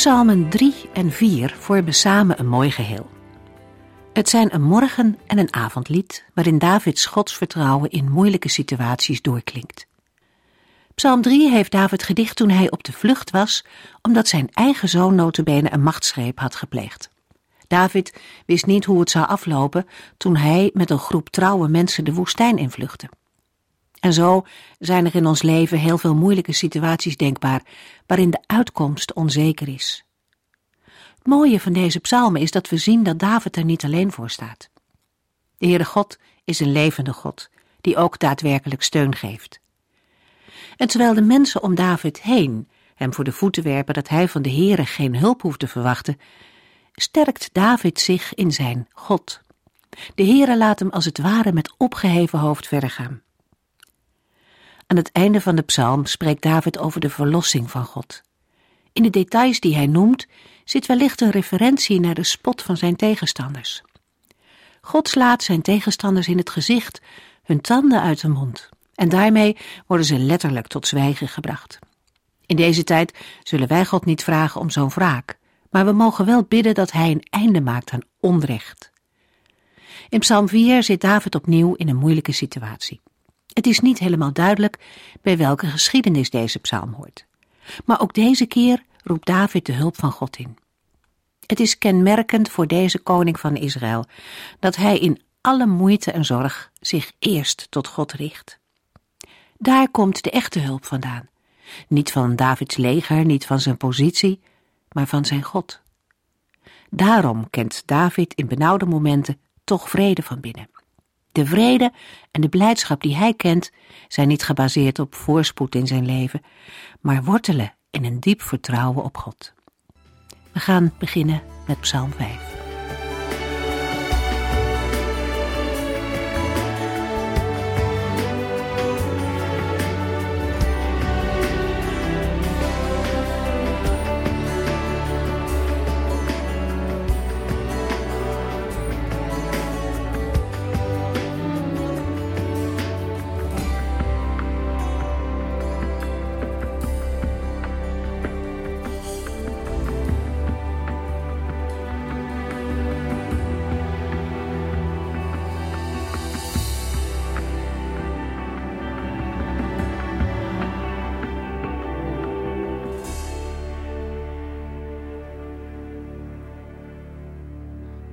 Psalmen 3 en 4 vormen samen een mooi geheel. Het zijn een morgen- en een avondlied waarin Davids godsvertrouwen in moeilijke situaties doorklinkt. Psalm 3 heeft David gedicht toen hij op de vlucht was, omdat zijn eigen zoon notabene een machtsgreep had gepleegd. David wist niet hoe het zou aflopen toen hij met een groep trouwe mensen de woestijn invluchtte. En zo zijn er in ons leven heel veel moeilijke situaties denkbaar, waarin de uitkomst onzeker is. Het mooie van deze psalmen is dat we zien dat David er niet alleen voor staat. De Heere God is een levende God, die ook daadwerkelijk steun geeft. En terwijl de mensen om David heen hem voor de voeten werpen dat hij van de Heere geen hulp hoeft te verwachten, sterkt David zich in zijn God. De Heere laat hem als het ware met opgeheven hoofd verder gaan. Aan het einde van de psalm spreekt David over de verlossing van God. In de details die hij noemt zit wellicht een referentie naar de spot van zijn tegenstanders. God slaat zijn tegenstanders in het gezicht, hun tanden uit de mond, en daarmee worden ze letterlijk tot zwijgen gebracht. In deze tijd zullen wij God niet vragen om zo'n wraak, maar we mogen wel bidden dat hij een einde maakt aan onrecht. In Psalm 4 zit David opnieuw in een moeilijke situatie. Het is niet helemaal duidelijk bij welke geschiedenis deze psalm hoort. Maar ook deze keer roept David de hulp van God in. Het is kenmerkend voor deze koning van Israël dat hij in alle moeite en zorg zich eerst tot God richt. Daar komt de echte hulp vandaan. Niet van Davids leger, niet van zijn positie, maar van zijn God. Daarom kent David in benauwde momenten toch vrede van binnen. De vrede en de blijdschap die hij kent zijn niet gebaseerd op voorspoed in zijn leven, maar wortelen in een diep vertrouwen op God. We gaan beginnen met Psalm 5.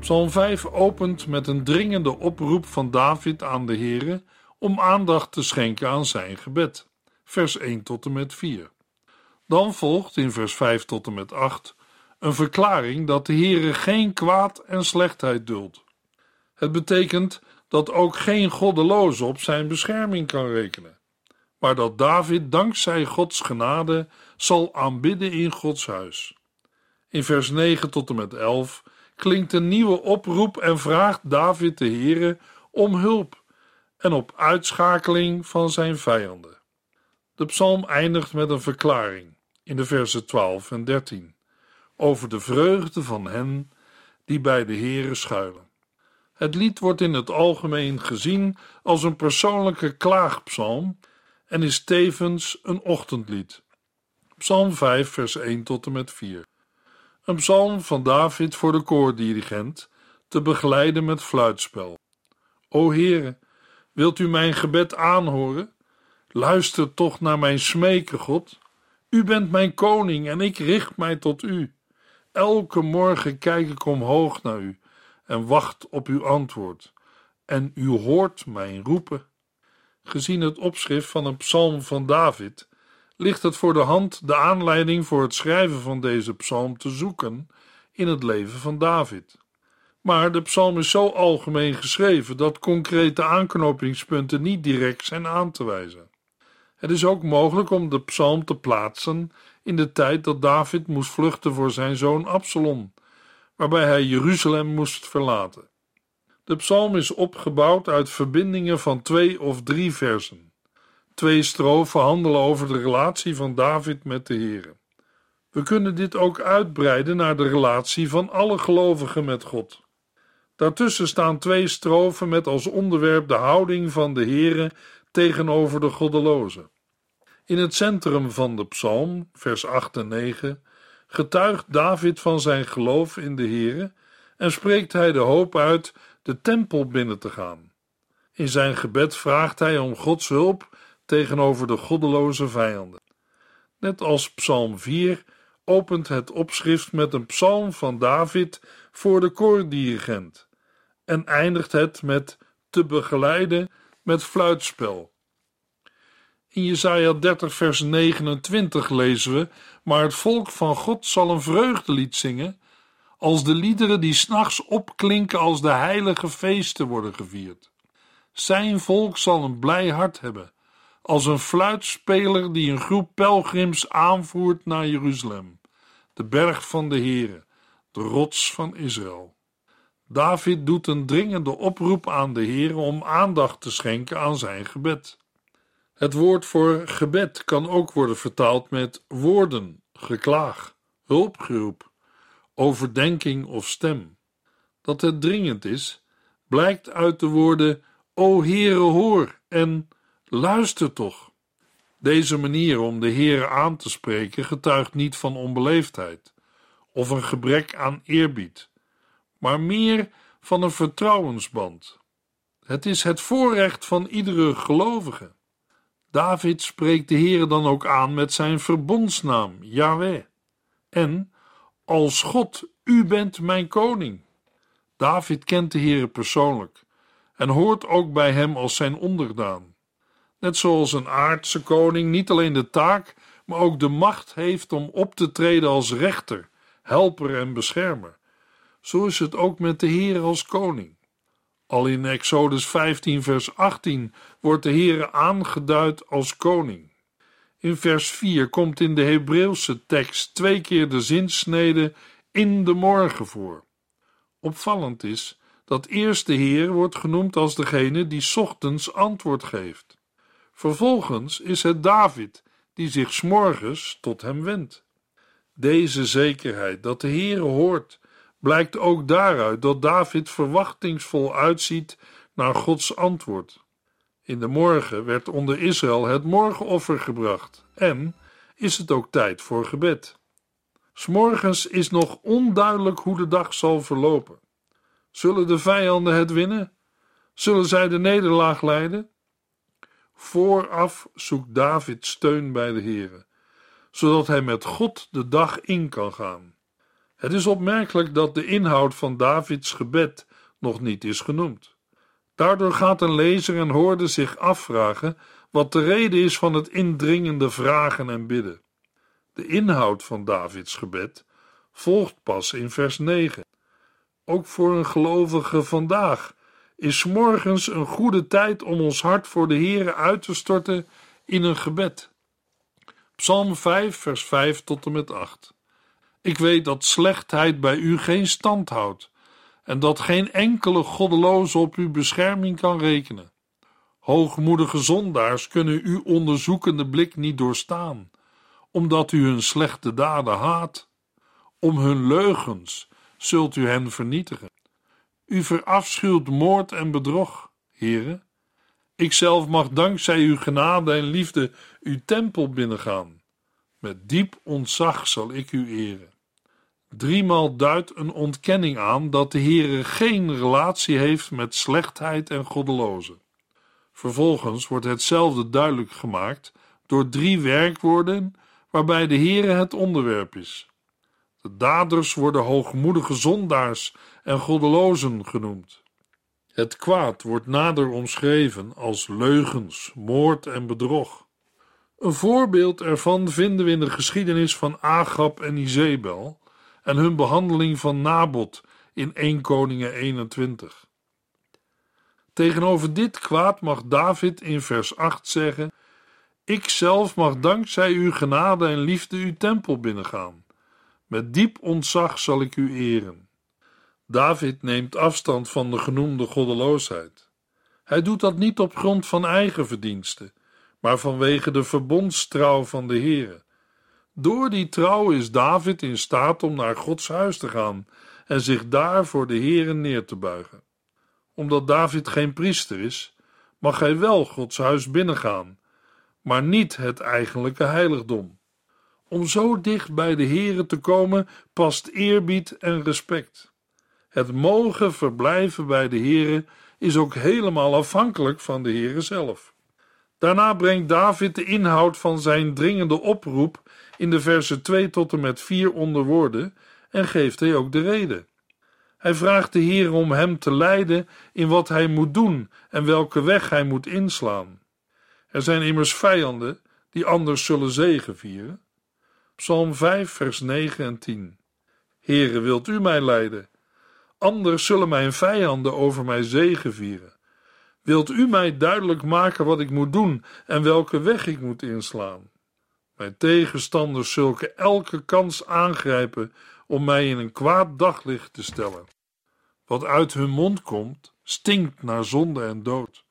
Psalm 5 opent met een dringende oproep van David aan de Heere om aandacht te schenken aan zijn gebed. Vers 1 tot en met 4. Dan volgt in vers 5 tot en met 8 een verklaring dat de Heere geen kwaad en slechtheid duldt. Het betekent dat ook geen goddeloze op zijn bescherming kan rekenen, maar dat David dankzij Gods genade zal aanbidden in Gods huis. In vers 9 tot en met 11 klinkt een nieuwe oproep en vraagt David de Heere om hulp en op uitschakeling van zijn vijanden. De psalm eindigt met een verklaring in de versen 12 en 13 over de vreugde van hen die bij de Heere schuilen. Het lied wordt in het algemeen gezien als een persoonlijke klaagpsalm en is tevens een ochtendlied. Psalm 5, vers 1 tot en met 4. Een psalm van David voor de koordirigent, te begeleiden met fluitspel. O Heere, wilt u mijn gebed aanhoren? Luister toch naar mijn smeken, God. U bent mijn koning en ik richt mij tot u. Elke morgen kijk ik omhoog naar u en wacht op uw antwoord. En u hoort mijn roepen. Gezien het opschrift van een psalm van David, ligt het voor de hand de aanleiding voor het schrijven van deze psalm te zoeken in het leven van David. Maar de psalm is zo algemeen geschreven dat concrete aanknopingspunten niet direct zijn aan te wijzen. Het is ook mogelijk om de psalm te plaatsen in de tijd dat David moest vluchten voor zijn zoon Absalom, waarbij hij Jeruzalem moest verlaten. De psalm is opgebouwd uit verbindingen van twee of drie versen. Twee strofen handelen over de relatie van David met de Heer. We kunnen dit ook uitbreiden naar de relatie van alle gelovigen met God. Daartussen staan twee strofen met als onderwerp de houding van de Heere tegenover de goddelozen. In het centrum van de psalm, vers 8 en 9, getuigt David van zijn geloof in de Heere en spreekt hij de hoop uit de tempel binnen te gaan. In zijn gebed vraagt hij om Gods hulp tegenover de goddeloze vijanden. Net als Psalm 4 opent het opschrift met een psalm van David voor de koordirigent en eindigt het met te begeleiden met fluitspel. In Jesaja 30 vers 29 lezen we, maar het volk van God zal een vreugdelied zingen, als de liederen die s'nachts opklinken als de heilige feesten worden gevierd. Zijn volk zal een blij hart hebben, als een fluitspeler die een groep pelgrims aanvoert naar Jeruzalem, de berg van de Heere, de rots van Israël. David doet een dringende oproep aan de Heere om aandacht te schenken aan zijn gebed. Het woord voor gebed kan ook worden vertaald met woorden, geklaag, hulpgeroep, overdenking of stem. Dat het dringend is, blijkt uit de woorden O Heere hoor en luister toch. Deze manier om de Heere aan te spreken getuigt niet van onbeleefdheid of een gebrek aan eerbied, maar meer van een vertrouwensband. Het is het voorrecht van iedere gelovige. David spreekt de Heere dan ook aan met zijn verbondsnaam, Yahweh. En als God, u bent mijn koning. David kent de Heere persoonlijk en hoort ook bij hem als zijn onderdaan. Net zoals een aardse koning niet alleen de taak, maar ook de macht heeft om op te treden als rechter, helper en beschermer. Zo is het ook met de Heer als koning. Al in Exodus 15, vers 18 wordt de Heer aangeduid als koning. In vers 4 komt in de Hebreeuwse tekst twee keer de zinsnede in de morgen voor. Opvallend is dat eerst de Heer wordt genoemd als degene die ochtends antwoord geeft. Vervolgens is het David die zich s'morgens tot hem wendt. Deze zekerheid dat de Heer hoort, blijkt ook daaruit dat David verwachtingsvol uitziet naar Gods antwoord. In de morgen werd onder Israël het morgenoffer gebracht en is het ook tijd voor gebed. S'morgens is nog onduidelijk hoe de dag zal verlopen. Zullen de vijanden het winnen? Zullen zij de nederlaag leiden? Vooraf zoekt David steun bij de Heere, zodat hij met God de dag in kan gaan. Het is opmerkelijk dat de inhoud van Davids gebed nog niet is genoemd. Daardoor gaat een lezer en hoorde zich afvragen wat de reden is van het indringende vragen en bidden. De inhoud van Davids gebed volgt pas in vers 9. Ook voor een gelovige vandaag is morgens een goede tijd om ons hart voor de Heere uit te storten in een gebed. Psalm 5, vers 5 tot en met 8. Ik weet dat slechtheid bij u geen stand houdt en dat geen enkele goddeloze op uw bescherming kan rekenen. Hoogmoedige zondaars kunnen uw onderzoekende blik niet doorstaan, omdat u hun slechte daden haat. Om hun leugens zult u hen vernietigen. U verafschuwt moord en bedrog, heren. Ikzelf mag dankzij uw genade en liefde uw tempel binnengaan. Met diep ontzag zal ik u eren. Driemaal duidt een ontkenning aan dat de Heere geen relatie heeft met slechtheid en goddelozen. Vervolgens wordt hetzelfde duidelijk gemaakt door drie werkwoorden waarbij de Heere het onderwerp is. De daders worden hoogmoedige zondaars en goddelozen genoemd. Het kwaad wordt nader omschreven als leugens, moord en bedrog. Een voorbeeld ervan vinden we in de geschiedenis van Agab en Izebel en hun behandeling van Nabot in 1 Koningen 21. Tegenover dit kwaad mag David in vers 8 zeggen: Ik zelf mag dankzij uw genade en liefde uw tempel binnengaan. Met diep ontzag zal ik u eren. David neemt afstand van de genoemde goddeloosheid. Hij doet dat niet op grond van eigen verdiensten, maar vanwege de verbondstrouw van de Heere. Door die trouw is David in staat om naar Gods huis te gaan en zich daar voor de Heere neer te buigen. Omdat David geen priester is, mag hij wel Gods huis binnengaan, maar niet het eigenlijke heiligdom. Om zo dicht bij de Heere te komen past eerbied en respect. Het mogen verblijven bij de Heere is ook helemaal afhankelijk van de Heere zelf. Daarna brengt David de inhoud van zijn dringende oproep in de versen 2 tot en met 4 onder woorden en geeft hij ook de reden. Hij vraagt de Heer om hem te leiden in wat hij moet doen en welke weg hij moet inslaan. Er zijn immers vijanden die anders zullen zegevieren. Psalm 5, vers 9 en 10. Heere, wilt u mij leiden? Anders zullen mijn vijanden over mij zegevieren. Wilt u mij duidelijk maken wat ik moet doen en welke weg ik moet inslaan? Mijn tegenstanders zullen elke kans aangrijpen om mij in een kwaad daglicht te stellen. Wat uit hun mond komt, stinkt naar zonde en dood.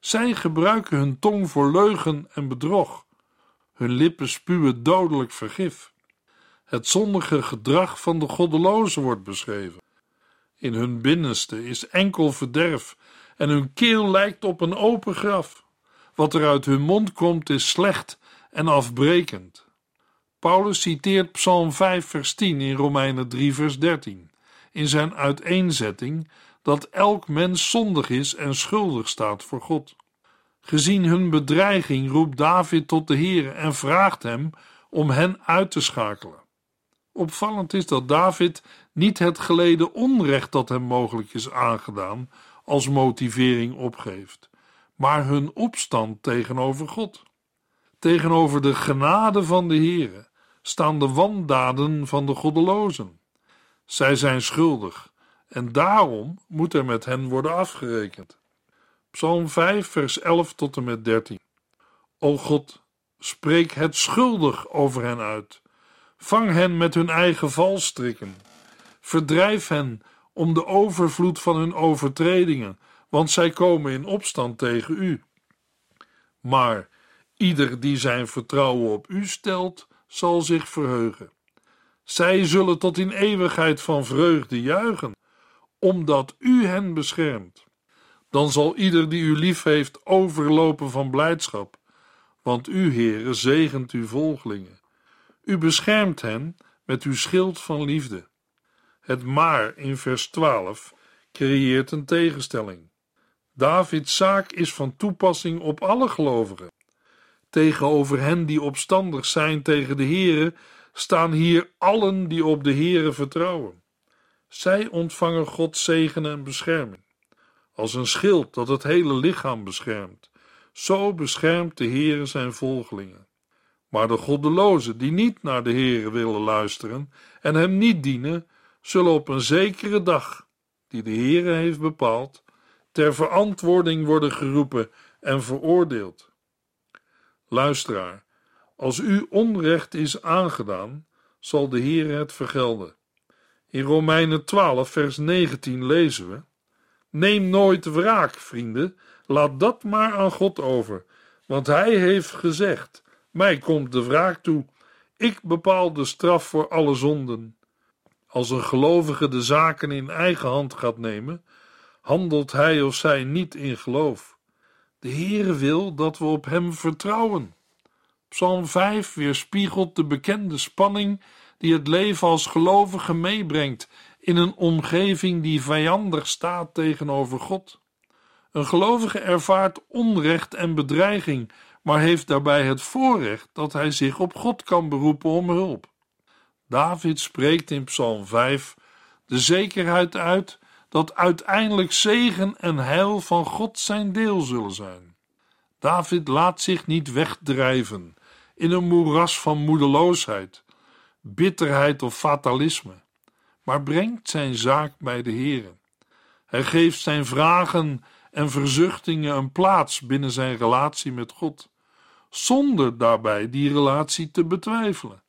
Zij gebruiken hun tong voor leugen en bedrog. Hun lippen spuwen dodelijk vergif. Het zondige gedrag van de goddelozen wordt beschreven. In hun binnenste is enkel verderf en hun keel lijkt op een open graf. Wat er uit hun mond komt is slecht en afbrekend. Paulus citeert Psalm 5, vers 10 in Romeinen 3, vers 13, in zijn uiteenzetting dat elk mens zondig is en schuldig staat voor God. Gezien hun bedreiging roept David tot de Heer en vraagt hem om hen uit te schakelen. Opvallend is dat David niet het geleden onrecht dat hem mogelijk is aangedaan als motivering opgeeft, maar hun opstand tegenover God. Tegenover de genade van de Heere staan de wandaden van de goddelozen. Zij zijn schuldig en daarom moet er met hen worden afgerekend. Psalm 5, vers 11 tot en met 13. O God, spreek het schuldig over hen uit. Vang hen met hun eigen valstrikken. Verdrijf hen om de overvloed van hun overtredingen, want zij komen in opstand tegen u. Maar ieder die zijn vertrouwen op u stelt, zal zich verheugen. Zij zullen tot in eeuwigheid van vreugde juichen, omdat u hen beschermt. Dan zal ieder die u lief heeft overlopen van blijdschap, want u, Heere, zegent uw volgelingen. U beschermt hen met uw schild van liefde. Het maar in vers 12 creëert een tegenstelling. Davids zaak is van toepassing op alle gelovigen. Tegenover hen die opstandig zijn tegen de Heere staan hier allen die op de Heere vertrouwen. Zij ontvangen Gods zegen en bescherming. Als een schild dat het hele lichaam beschermt, zo beschermt de Heere zijn volgelingen. Maar de goddelozen die niet naar de Heere willen luisteren en hem niet dienen, zullen op een zekere dag, die de Heere heeft bepaald, ter verantwoording worden geroepen en veroordeeld. Luisteraar, als u onrecht is aangedaan, zal de Heere het vergelden. In Romeinen 12, vers 19 lezen we: Neem nooit wraak, vrienden, laat dat maar aan God over, want Hij heeft gezegd: Mij komt de wraak toe, ik bepaal de straf voor alle zonden. Als een gelovige de zaken in eigen hand gaat nemen, handelt hij of zij niet in geloof. De Heere wil dat we op Hem vertrouwen. Psalm 5 weerspiegelt de bekende spanning die het leven als gelovige meebrengt in een omgeving die vijandig staat tegenover God. Een gelovige ervaart onrecht en bedreiging, maar heeft daarbij het voorrecht dat hij zich op God kan beroepen om hulp. David spreekt in Psalm 5 de zekerheid uit dat uiteindelijk zegen en heil van God zijn deel zullen zijn. David laat zich niet wegdrijven in een moeras van moedeloosheid, bitterheid of fatalisme, maar brengt zijn zaak bij de Heer. Hij geeft zijn vragen en verzuchtingen een plaats binnen zijn relatie met God, zonder daarbij die relatie te betwijfelen.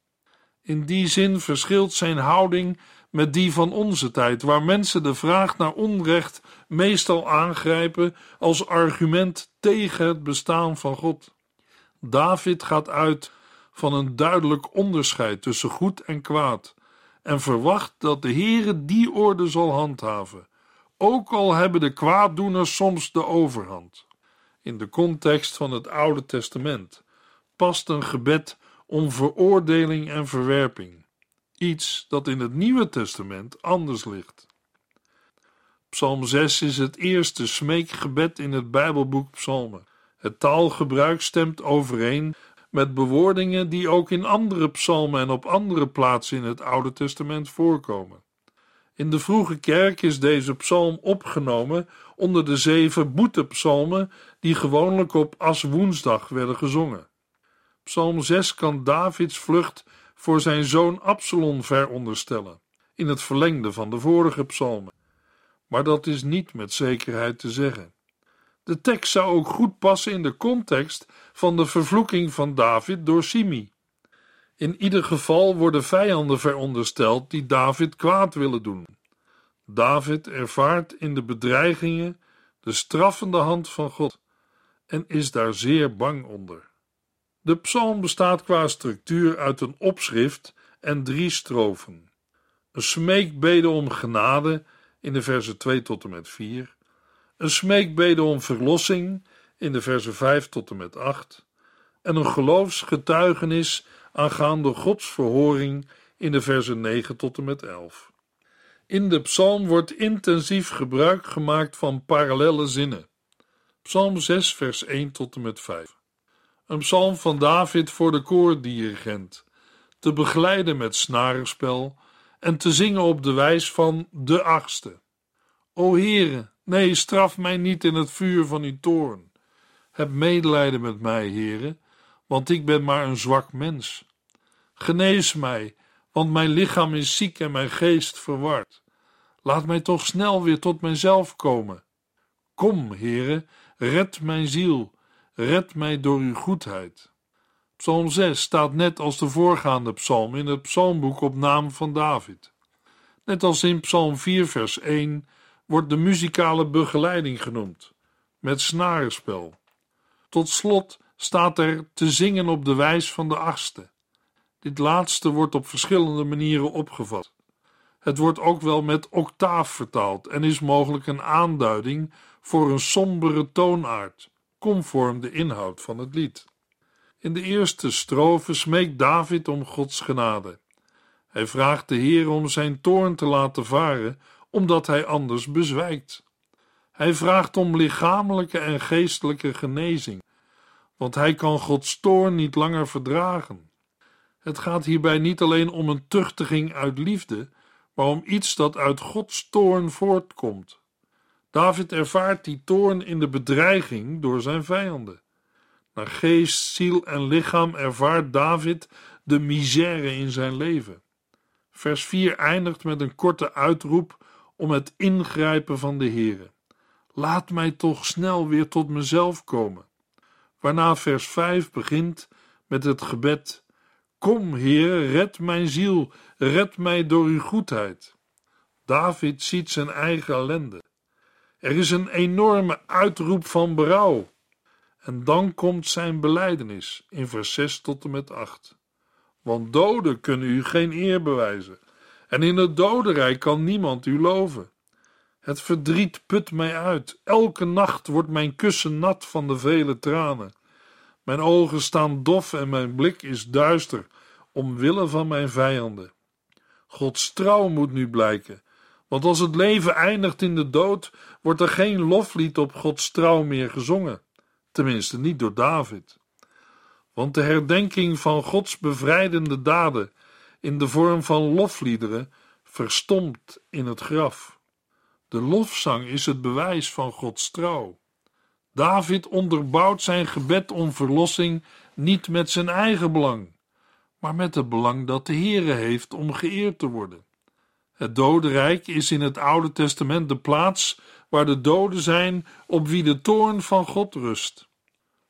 In die zin verschilt zijn houding met die van onze tijd, waar mensen de vraag naar onrecht meestal aangrijpen als argument tegen het bestaan van God. David gaat uit van een duidelijk onderscheid tussen goed en kwaad en verwacht dat de Heere die orde zal handhaven, ook al hebben de kwaaddoeners soms de overhand. In de context van het Oude Testament past een gebed om veroordeling en verwerping, iets dat in het Nieuwe Testament anders ligt. Psalm 6 is het eerste smeekgebed in het Bijbelboek Psalmen. Het taalgebruik stemt overeen met bewoordingen die ook in andere psalmen en op andere plaatsen in het Oude Testament voorkomen. In de vroege kerk is deze psalm opgenomen onder de zeven boetepsalmen die gewoonlijk op Aswoensdag werden gezongen. Psalm 6 kan Davids vlucht voor zijn zoon Absalom veronderstellen, in het verlengde van de vorige psalmen. Maar dat is niet met zekerheid te zeggen. De tekst zou ook goed passen in de context van de vervloeking van David door Simi. In ieder geval worden vijanden verondersteld die David kwaad willen doen. David ervaart in de bedreigingen de straffende hand van God en is daar zeer bang onder. De psalm bestaat qua structuur uit een opschrift en drie strofen. Een smeekbede om genade in de versen 2 tot en met 4, een smeekbede om verlossing in de versen 5 tot en met 8 en een geloofsgetuigenis aangaande Gods verhoring in de versen 9 tot en met 11. In de psalm wordt intensief gebruik gemaakt van parallelle zinnen. Psalm 6, vers 1 tot en met 5. Een psalm van David voor de koordirigent, te begeleiden met snarenspel en te zingen op de wijs van de achtste. O Heere, nee, straf mij niet in het vuur van uw toorn. Heb medelijden met mij, Heere, want ik ben maar een zwak mens. Genees mij, want mijn lichaam is ziek en mijn geest verward. Laat mij toch snel weer tot mijzelf komen. Kom, Heere, red mijn ziel, red mij door uw goedheid. Psalm 6 staat net als de voorgaande psalm in het psalmboek op naam van David. Net als in Psalm 4, vers 1 wordt de muzikale begeleiding genoemd, met snarenspel. Tot slot staat er te zingen op de wijs van de achtste. Dit laatste wordt op verschillende manieren opgevat. Het wordt ook wel met octaaf vertaald en is mogelijk een aanduiding voor een sombere toonaard, conform de inhoud van het lied. In de eerste strofe smeekt David om Gods genade. Hij vraagt de Heer om zijn toorn te laten varen, omdat hij anders bezwijkt. Hij vraagt om lichamelijke en geestelijke genezing, want hij kan Gods toorn niet langer verdragen. Het gaat hierbij niet alleen om een tuchtiging uit liefde, maar om iets dat uit Gods toorn voortkomt. David ervaart die toorn in de bedreiging door zijn vijanden. Naar geest, ziel en lichaam ervaart David de misère in zijn leven. Vers 4 eindigt met een korte uitroep om het ingrijpen van de Heere. Laat mij toch snel weer tot mezelf komen. Waarna vers 5 begint met het gebed: Kom, Heer, red mijn ziel, red mij door uw goedheid. David ziet zijn eigen ellende. Er is een enorme uitroep van berouw. En dan komt zijn belijdenis in vers 6 tot en met 8. Want doden kunnen u geen eer bewijzen, en in het dodenrijk kan niemand u loven. Het verdriet put mij uit. Elke nacht wordt mijn kussen nat van de vele tranen. Mijn ogen staan dof en mijn blik is duister, omwille van mijn vijanden. Gods trouw moet nu blijken, want als het leven eindigt in de dood, wordt er geen loflied op Gods trouw meer gezongen, tenminste niet door David. Want de herdenking van Gods bevrijdende daden in de vorm van lofliederen verstomt in het graf. De lofzang is het bewijs van Gods trouw. David onderbouwt zijn gebed om verlossing niet met zijn eigen belang, maar met het belang dat de Heere heeft om geëerd te worden. Het dodenrijk is in het Oude Testament de plaats waar de doden zijn op wie de toorn van God rust.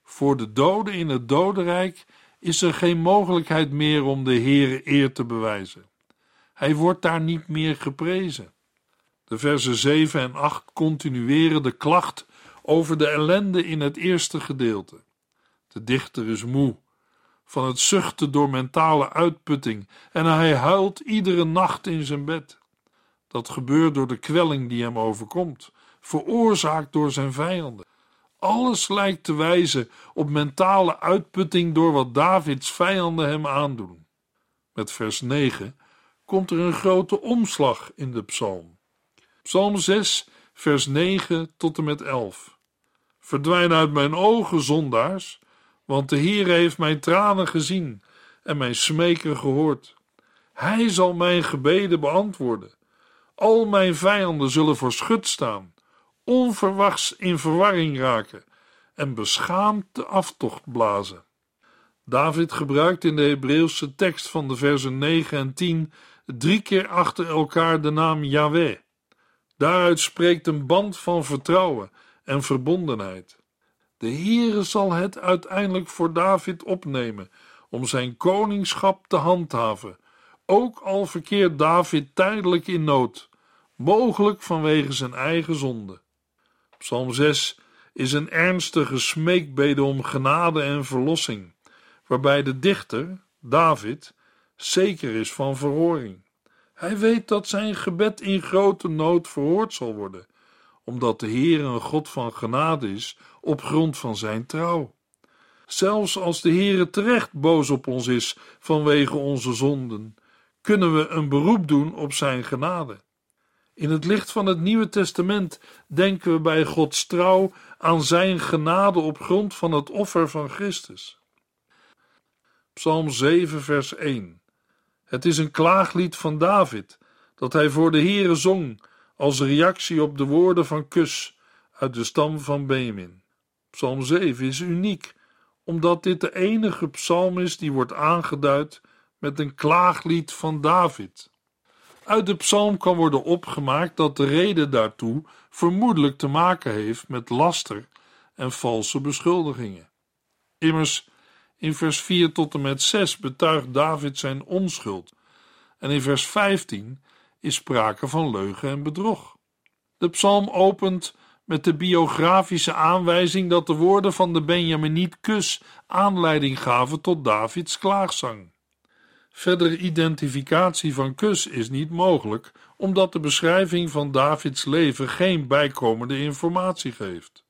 Voor de doden in het dodenrijk is er geen mogelijkheid meer om de Heere eer te bewijzen. Hij wordt daar niet meer geprezen. De versen 7 en 8 continueren de klacht over de ellende in het eerste gedeelte. De dichter is moe van het zuchten door mentale uitputting en hij huilt iedere nacht in zijn bed. Dat gebeurt door de kwelling die hem overkomt, veroorzaakt door zijn vijanden. Alles lijkt te wijzen op mentale uitputting door wat Davids vijanden hem aandoen. Met vers 9 komt er een grote omslag in de psalm. Psalm 6, vers 9 tot en met 11. Verdwijn uit mijn ogen, zondaars, want de Heer heeft mijn tranen gezien en mijn smeken gehoord. Hij zal mijn gebeden beantwoorden. Al mijn vijanden zullen voor schut staan, onverwachts in verwarring raken en beschaamd de aftocht blazen. David gebruikt in de Hebreeuwse tekst van de versen 9 en 10 drie keer achter elkaar de naam Yahweh. Daaruit spreekt een band van vertrouwen en verbondenheid. De Heere zal het uiteindelijk voor David opnemen om zijn koningschap te handhaven, ook al verkeert David tijdelijk in nood, mogelijk vanwege zijn eigen zonde. Psalm 6 is een ernstige smeekbede om genade en verlossing, waarbij de dichter, David, zeker is van verhoring. Hij weet dat zijn gebed in grote nood verhoord zal worden, omdat de Heer een God van genade is op grond van zijn trouw. Zelfs als de Heere terecht boos op ons is vanwege onze zonden, kunnen we een beroep doen op zijn genade. In het licht van het Nieuwe Testament denken we bij Gods trouw aan zijn genade op grond van het offer van Christus. Psalm 7, vers 1. Het is een klaaglied van David dat hij voor de Heere zong als reactie op de woorden van Kus uit de stam van Benjamin. Psalm 7 is uniek omdat dit de enige psalm is die wordt aangeduid met een klaaglied van David. Uit de psalm kan worden opgemaakt dat de reden daartoe vermoedelijk te maken heeft met laster en valse beschuldigingen. Immers, in vers 4 tot en met 6 betuigt David zijn onschuld, en in vers 15 is sprake van leugen en bedrog. De psalm opent met de biografische aanwijzing dat de woorden van de Benjaminiet Kus aanleiding gaven tot Davids klaagzang. Verdere identificatie van Kus is niet mogelijk, omdat de beschrijving van Davids leven geen bijkomende informatie geeft.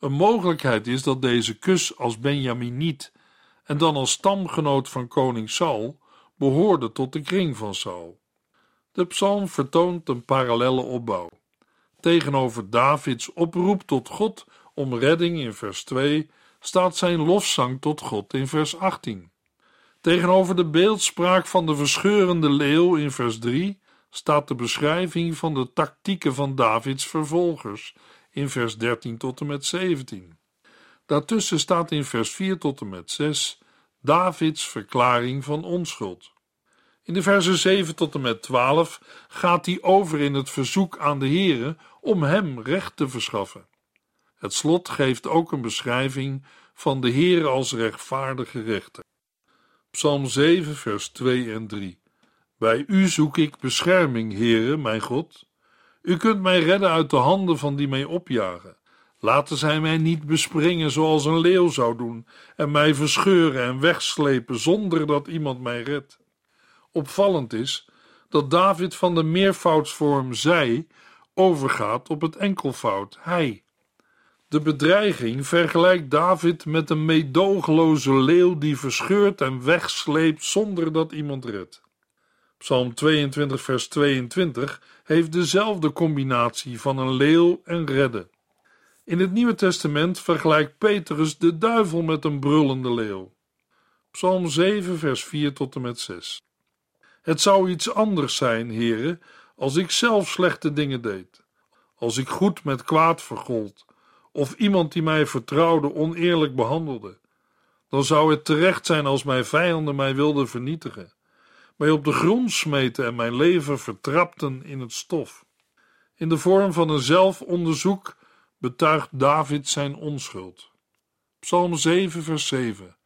Een mogelijkheid is dat deze Kus als Benjaminiet en dan als stamgenoot van koning Saul behoorde tot de kring van Saul. De psalm vertoont een parallelle opbouw. Tegenover Davids oproep tot God om redding in vers 2 staat zijn lofzang tot God in vers 18. Tegenover de beeldspraak van de verscheurende leeuw in vers 3 staat de beschrijving van de tactieken van Davids vervolgers in vers 13 tot en met 17. Daartussen staat in vers 4 tot en met 6 Davids verklaring van onschuld. In de versen 7 tot en met 12 gaat hij over in het verzoek aan de Heere om hem recht te verschaffen. Het slot geeft ook een beschrijving van de Heere als rechtvaardige rechter. Psalm 7, vers 2 en 3. Bij u zoek ik bescherming, Heere, mijn God. U kunt mij redden uit de handen van die mij opjagen. Laten zij mij niet bespringen zoals een leeuw zou doen en mij verscheuren en wegslepen zonder dat iemand mij redt. Opvallend is dat David van de meervoudsvorm zij overgaat op het enkelvoud hij. De bedreiging vergelijkt David met een meedogenloze leeuw die verscheurt en wegsleept zonder dat iemand redt. Psalm 22, vers 22 heeft dezelfde combinatie van een leeuw en redden. In het Nieuwe Testament vergelijkt Petrus de duivel met een brullende leeuw. Psalm 7, vers 4 tot en met 6. Het zou iets anders zijn, heren, als ik zelf slechte dingen deed, als ik goed met kwaad vergold, of iemand die mij vertrouwde oneerlijk behandelde. Dan zou het terecht zijn als mijn vijanden mij wilden vernietigen, mij op de grond smeten en mijn leven vertrapten in het stof. In de vorm van een zelfonderzoek betuigt David zijn onschuld. Psalm 7, vers 7.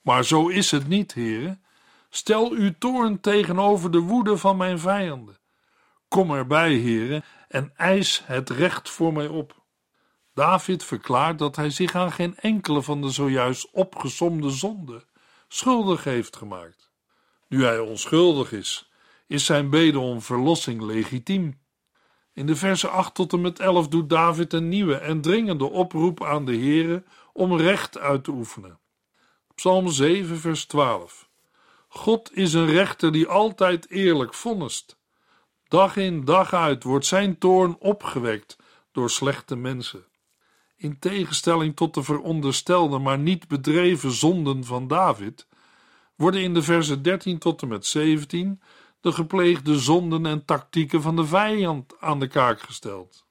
Maar zo is het niet, heren. Stel uw toorn tegenover de woede van mijn vijanden. Kom erbij, heren, en eis het recht voor mij op. David verklaart dat hij zich aan geen enkele van de zojuist opgesomde zonden schuldig heeft gemaakt. Nu hij onschuldig is, is zijn bede om verlossing legitiem. In de versen 8 tot en met 11 doet David een nieuwe en dringende oproep aan de Heere om recht uit te oefenen. Psalm 7, vers 12. God is een rechter die altijd eerlijk vonnist. Dag in dag uit wordt zijn toorn opgewekt door slechte mensen. In tegenstelling tot de veronderstelde, maar niet bedreven zonden van David, worden in de versen 13 tot en met 17 de gepleegde zonden en tactieken van de vijand aan de kaak gesteld.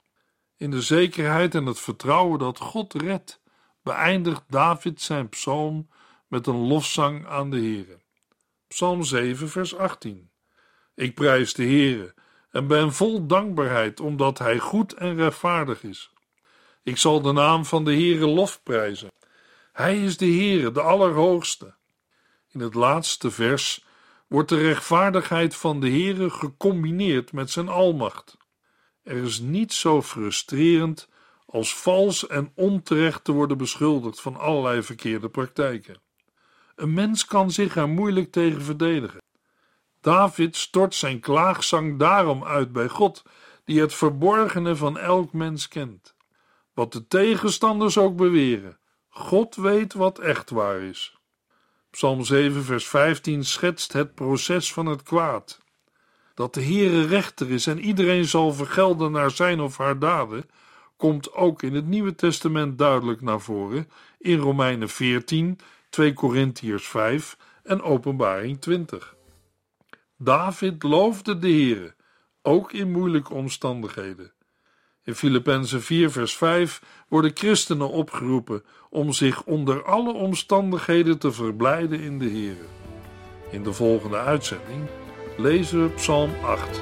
In de zekerheid en het vertrouwen dat God redt, beëindigt David zijn psalm met een lofzang aan de Heere. Psalm 7, vers 18. Ik prijs de Heere en ben vol dankbaarheid omdat Hij goed en rechtvaardig is. Ik zal de naam van de Heere lof prijzen. Hij is de Heere, de Allerhoogste. In het laatste vers wordt de rechtvaardigheid van de Heere gecombineerd met zijn almacht. Er is niets zo frustrerend als vals en onterecht te worden beschuldigd van allerlei verkeerde praktijken. Een mens kan zich er moeilijk tegen verdedigen. David stort zijn klaagzang daarom uit bij God, die het verborgene van elk mens kent. Wat de tegenstanders ook beweren, God weet wat echt waar is. Psalm 7, vers 15 schetst het proces van het kwaad. Dat de Heere rechter is en iedereen zal vergelden naar zijn of haar daden, komt ook in het Nieuwe Testament duidelijk naar voren in Romeinen 14, 2 Korintiërs 5 en Openbaring 20. David loofde de Heere, ook in moeilijke omstandigheden. In Filippenzen 4 vers 5 worden christenen opgeroepen om zich onder alle omstandigheden te verblijden in de Heere. In de volgende uitzending lezen we Psalm 8.